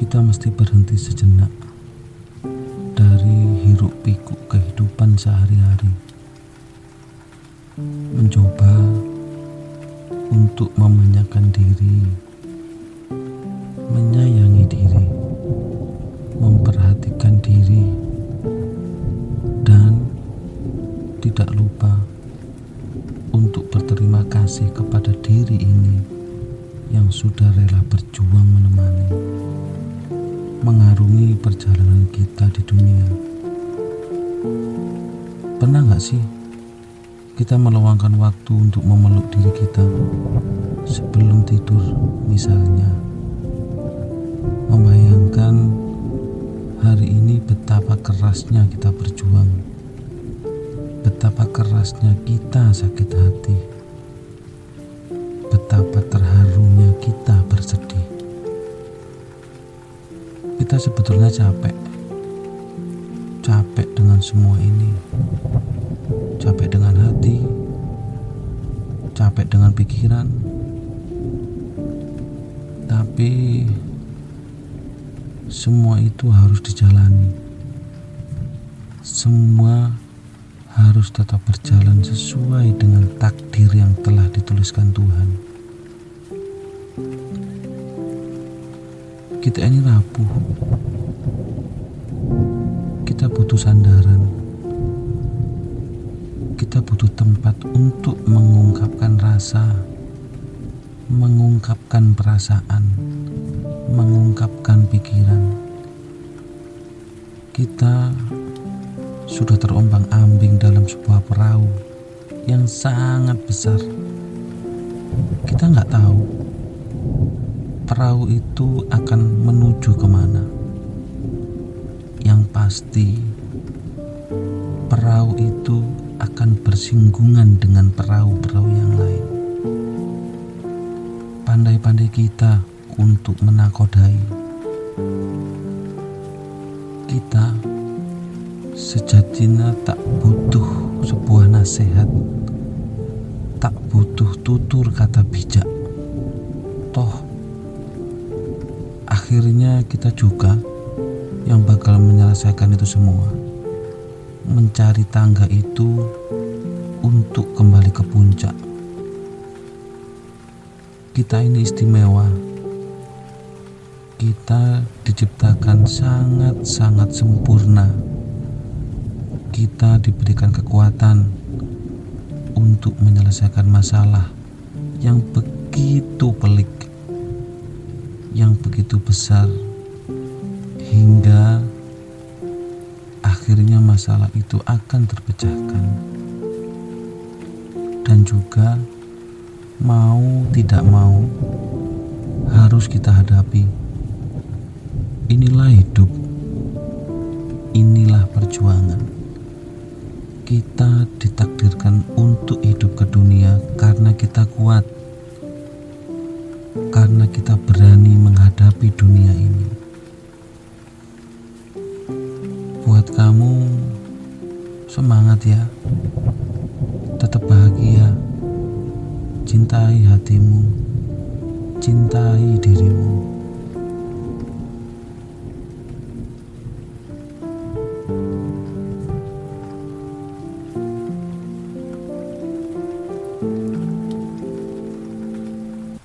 kita mesti berhenti sejenak dari hiruk pikuk kehidupan sehari-hari. Mencoba untuk memanjakan diri, menyayangi diri, memperhatikan diri, dan tidak lupa untuk berterima kasih kepada diri ini yang sudah rela berjuang menemani mengarungi perjalanan kita di dunia. Pernah nggak sih kita meluangkan waktu untuk memeluk diri kita sebelum tidur misalnya? Membayangkan hari ini betapa kerasnya kita berjuang, betapa kerasnya kita sakit hati, betapa terharunya kita sebetulnya capek. Capek dengan semua ini. Capek dengan hati. Capek dengan pikiran. Tapi semua itu harus dijalani. Semua harus tetap berjalan sesuai dengan takdir yang telah dituliskan Tuhan. Kita ini rapuh. Kita butuh sandaran. Kita butuh tempat untuk mengungkapkan rasa, mengungkapkan perasaan, mengungkapkan pikiran. Kita sudah terombang-ambing dalam sebuah perahu yang sangat besar. Kita nggak tahu perahu itu akan menuju ke mana. Yang pasti, perahu itu akan bersinggungan dengan perahu-perahu yang lain. Pandai-pandai kita untuk menakodai. Kita sejatinya tak butuh sebuah nasihat, tak butuh tutur kata bijak. Toh, akhirnya kita juga yang bakal menyelesaikan itu semua. Mencari tangga itu untuk kembali ke puncak. Kita ini istimewa. Kita diciptakan sangat-sangat sempurna. Kita diberikan kekuatan untuk menyelesaikan masalah yang begitu pelik yang begitu besar hingga akhirnya masalah itu akan terpecahkan. Dan juga mau tidak mau harus kita hadapi. Inilah hidup. Inilah perjuangan. Kita ditakdirkan untuk hidup ke dunia karena kita kuat karena kita berani menghadapi dunia ini. Buat kamu, semangat ya, tetap bahagia, cintai hatimu, cintai dirimu.